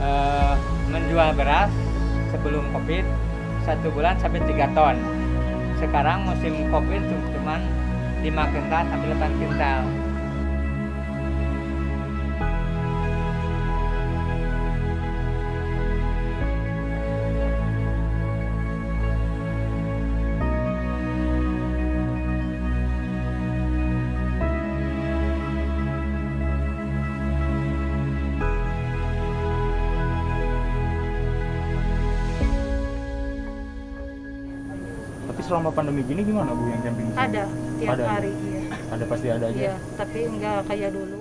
eh, menjual beras sebelum covid satu bulan sampai tiga ton. Sekarang musim covid cuma 5 kintal sampai 8 kintal selama pandemi gini gimana Bu yang camping? Ada tiap Ada. hari iya. Ada pasti ada aja. Iya, tapi enggak kayak dulu.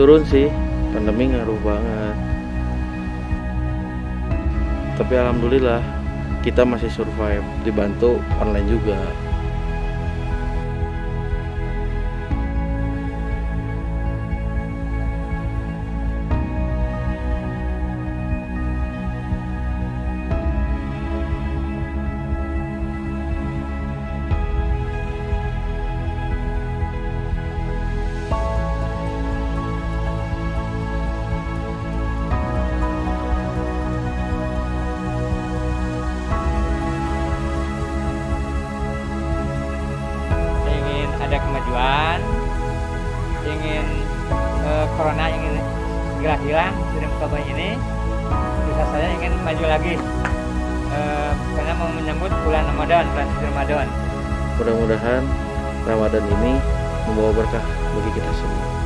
turun sih pandemi ngaruh banget tapi alhamdulillah kita masih survive dibantu online juga dari muka bumi ini. Bisa saya ingin maju lagi. Eh, karena mau menyambut bulan Ramadan bulan Ramadan. Mudah-mudahan Ramadan ini membawa berkah bagi kita semua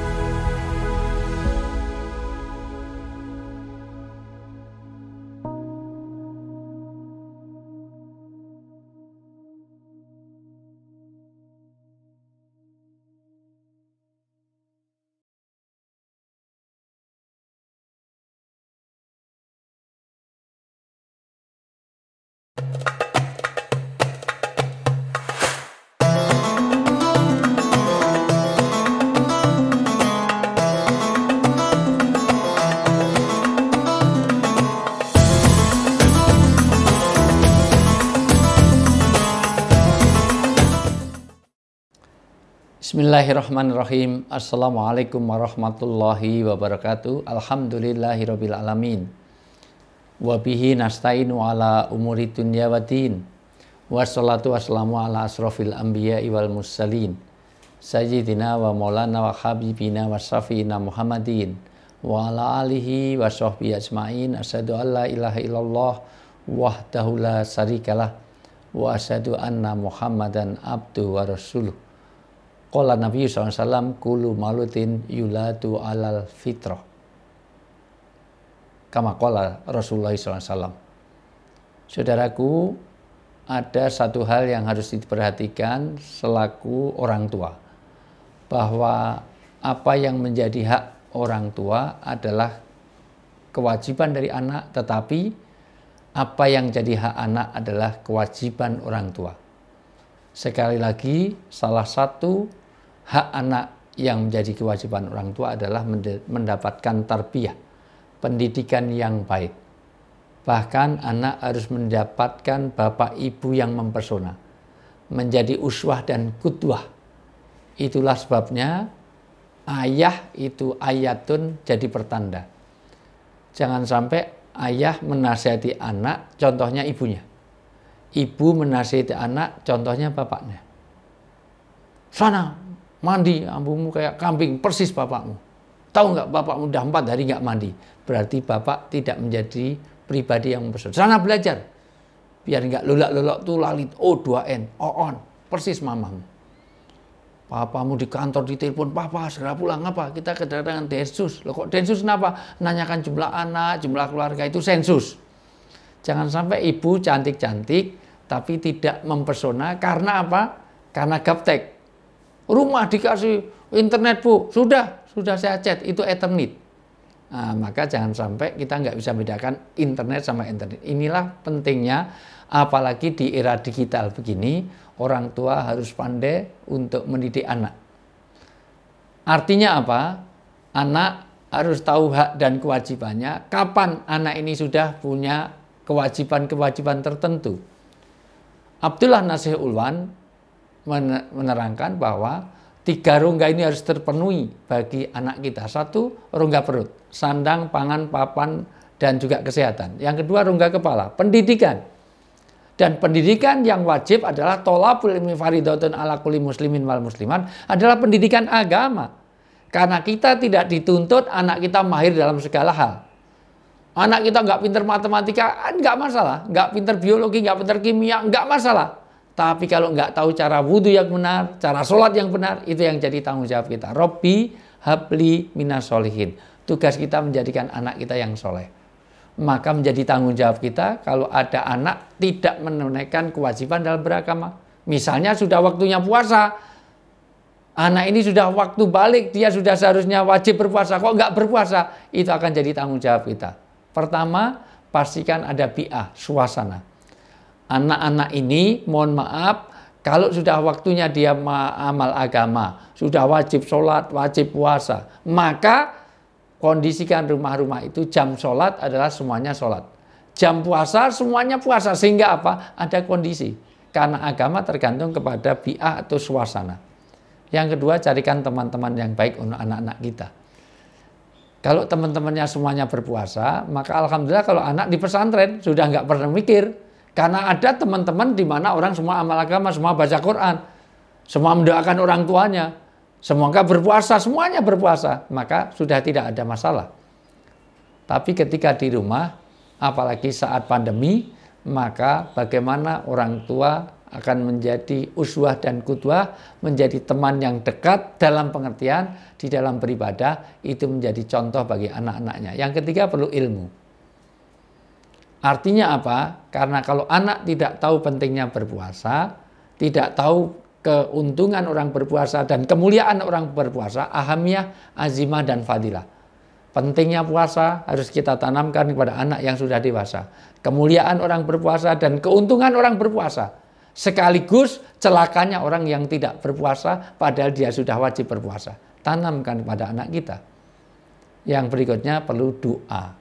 Bismillahirrahmanirrahim. Assalamualaikum warahmatullahi wabarakatuh. Alhamdulillahirabbil alamin. Wa bihi nasta'inu ala umuri dunya wa din. Wassalatu wassalamu ala asrofil anbiya wal mursalin. Sayyidina wa maulana wa habibina wa syafiina Muhammadin wa ala alihi wa sahbihi ajmain. Asyhadu an la ilaha illallah wahdahu la syarikalah wa asyhadu anna Muhammadan abduhu wa rasuluh. Qala Nabi SAW, Kulu malutin yuladu alal fitrah. Kama qala Rasulullah SAW. Saudaraku, ada satu hal yang harus diperhatikan selaku orang tua. Bahwa apa yang menjadi hak orang tua adalah kewajiban dari anak, tetapi apa yang jadi hak anak adalah kewajiban orang tua. Sekali lagi, salah satu hak anak yang menjadi kewajiban orang tua adalah mendapatkan tarbiyah, pendidikan yang baik. Bahkan anak harus mendapatkan bapak ibu yang mempesona, menjadi uswah dan kudwah. Itulah sebabnya ayah itu ayatun jadi pertanda. Jangan sampai ayah menasihati anak, contohnya ibunya. Ibu menasihati anak, contohnya bapaknya. Sana, mandi, ambumu kayak kambing, persis bapakmu. Tahu nggak bapakmu udah empat hari nggak mandi. Berarti bapak tidak menjadi pribadi yang mempesona. Sana belajar. Biar nggak lolak-lolak tuh lalit. O 2N, on, persis mamamu. Papamu di kantor ditelepon, papa segera pulang apa? Kita kedatangan densus. Loh kok densus kenapa? Nanyakan jumlah anak, jumlah keluarga itu sensus. Jangan sampai ibu cantik-cantik tapi tidak mempesona karena apa? Karena gaptek. Rumah dikasih internet bu, sudah, sudah saya chat, itu ethernet. Nah, maka jangan sampai kita nggak bisa bedakan internet sama internet. Inilah pentingnya, apalagi di era digital begini, orang tua harus pandai untuk mendidik anak. Artinya apa? Anak harus tahu hak dan kewajibannya. Kapan anak ini sudah punya kewajiban-kewajiban tertentu? Abdullah Nasih Ulwan menerangkan bahwa tiga rongga ini harus terpenuhi bagi anak kita. Satu, rongga perut, sandang, pangan, papan, dan juga kesehatan. Yang kedua, rongga kepala, pendidikan. Dan pendidikan yang wajib adalah tolabul ilmi faridatun ala kulli muslimin wal musliman adalah pendidikan agama. Karena kita tidak dituntut anak kita mahir dalam segala hal. Anak kita nggak pinter matematika, nggak masalah. Nggak pinter biologi, nggak pinter kimia, nggak masalah. Tapi kalau nggak tahu cara wudhu yang benar, cara sholat yang benar, itu yang jadi tanggung jawab kita. Robbi habli minas solihin. Tugas kita menjadikan anak kita yang soleh. Maka menjadi tanggung jawab kita kalau ada anak tidak menunaikan kewajiban dalam beragama. Misalnya sudah waktunya puasa, anak ini sudah waktu balik, dia sudah seharusnya wajib berpuasa, kok nggak berpuasa, itu akan jadi tanggung jawab kita. Pertama, pastikan ada bi'ah, suasana anak-anak ini mohon maaf kalau sudah waktunya dia amal agama, sudah wajib sholat, wajib puasa, maka kondisikan rumah-rumah itu jam sholat adalah semuanya sholat. Jam puasa semuanya puasa, sehingga apa? Ada kondisi. Karena agama tergantung kepada bi'ah atau suasana. Yang kedua, carikan teman-teman yang baik untuk anak-anak kita. Kalau teman-temannya semuanya berpuasa, maka Alhamdulillah kalau anak di pesantren sudah nggak pernah mikir, karena ada teman-teman di mana orang semua amal agama, semua baca Quran, semua mendoakan orang tuanya, semoga berpuasa, semuanya berpuasa, maka sudah tidak ada masalah. Tapi ketika di rumah, apalagi saat pandemi, maka bagaimana orang tua akan menjadi uswah dan kudwah, menjadi teman yang dekat dalam pengertian di dalam beribadah, itu menjadi contoh bagi anak-anaknya. Yang ketiga perlu ilmu. Artinya apa? Karena kalau anak tidak tahu pentingnya berpuasa, tidak tahu keuntungan orang berpuasa dan kemuliaan orang berpuasa, ahamnya, azimah dan fadilah. Pentingnya puasa harus kita tanamkan kepada anak yang sudah dewasa. Kemuliaan orang berpuasa dan keuntungan orang berpuasa. Sekaligus celakanya orang yang tidak berpuasa padahal dia sudah wajib berpuasa. Tanamkan kepada anak kita. Yang berikutnya perlu doa.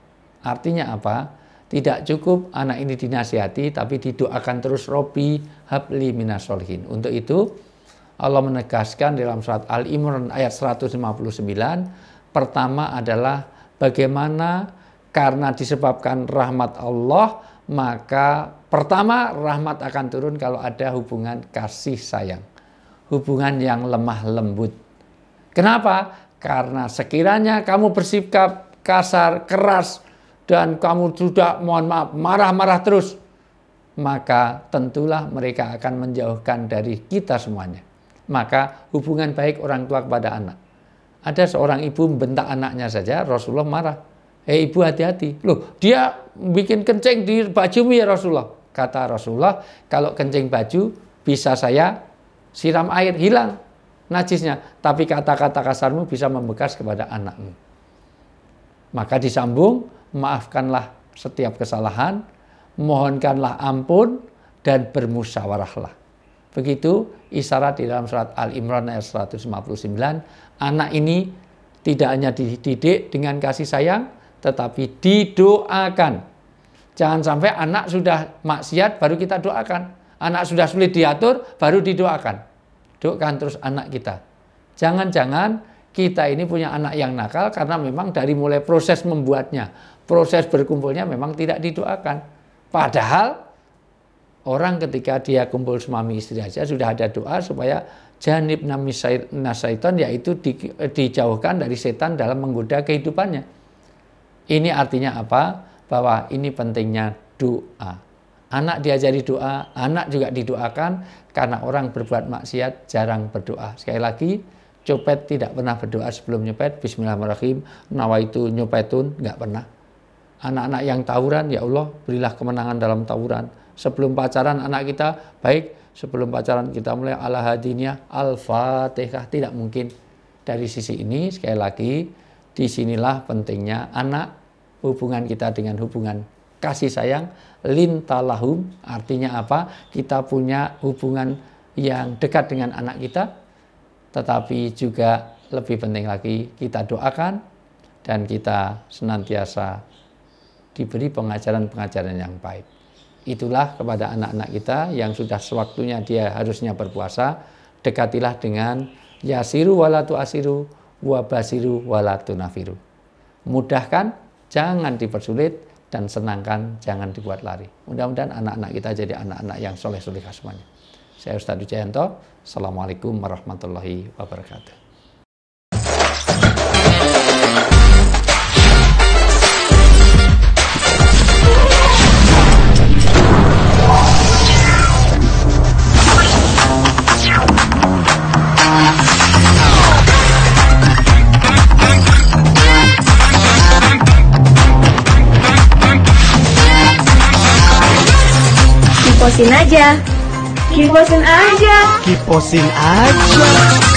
Artinya apa? Tidak cukup anak ini dinasihati, tapi didoakan terus Robi habli minasolihin. Untuk itu, Allah menegaskan dalam surat Al-Imran ayat 159, pertama adalah bagaimana karena disebabkan rahmat Allah, maka pertama rahmat akan turun kalau ada hubungan kasih sayang. Hubungan yang lemah lembut. Kenapa? Karena sekiranya kamu bersikap kasar, keras, dan kamu sudah mohon maaf marah-marah terus, maka tentulah mereka akan menjauhkan dari kita semuanya. Maka hubungan baik orang tua kepada anak. Ada seorang ibu membentak anaknya saja, Rasulullah marah. Eh ibu hati-hati. Loh dia bikin kencing di bajumu ya Rasulullah. Kata Rasulullah, kalau kencing baju bisa saya siram air, hilang najisnya. Tapi kata-kata kasarmu bisa membekas kepada anakmu. Maka disambung, maafkanlah setiap kesalahan, mohonkanlah ampun, dan bermusyawarahlah. Begitu isyarat di dalam surat Al-Imran ayat 159, anak ini tidak hanya dididik dengan kasih sayang, tetapi didoakan. Jangan sampai anak sudah maksiat baru kita doakan. Anak sudah sulit diatur baru didoakan. Doakan terus anak kita. Jangan-jangan kita ini punya anak yang nakal karena memang dari mulai proses membuatnya proses berkumpulnya memang tidak didoakan. Padahal orang ketika dia kumpul suami istri saja sudah ada doa supaya janib nasaiton yaitu di, dijauhkan dari setan dalam menggoda kehidupannya. Ini artinya apa? Bahwa ini pentingnya doa. Anak diajari doa, anak juga didoakan karena orang berbuat maksiat jarang berdoa. Sekali lagi, copet tidak pernah berdoa sebelum nyopet. Bismillahirrahmanirrahim. Nawa itu nyopetun, nggak pernah anak-anak yang tawuran, ya Allah berilah kemenangan dalam tawuran. Sebelum pacaran anak kita, baik sebelum pacaran kita mulai ala hadinya, al-fatihah, tidak mungkin. Dari sisi ini, sekali lagi, di sinilah pentingnya anak, hubungan kita dengan hubungan kasih sayang, lintalahum, artinya apa? Kita punya hubungan yang dekat dengan anak kita, tetapi juga lebih penting lagi kita doakan dan kita senantiasa diberi pengajaran-pengajaran yang baik. Itulah kepada anak-anak kita yang sudah sewaktunya dia harusnya berpuasa, dekatilah dengan yasiru walatu asiru, wabasiru walatu nafiru. Mudahkan, jangan dipersulit, dan senangkan, jangan dibuat lari. Mudah-mudahan anak-anak kita jadi anak-anak yang soleh-soleh semuanya. Saya Ustadz Wijayanto. Assalamualaikum warahmatullahi wabarakatuh. Kiposin aja. Kiposin aja. Kiposin aja.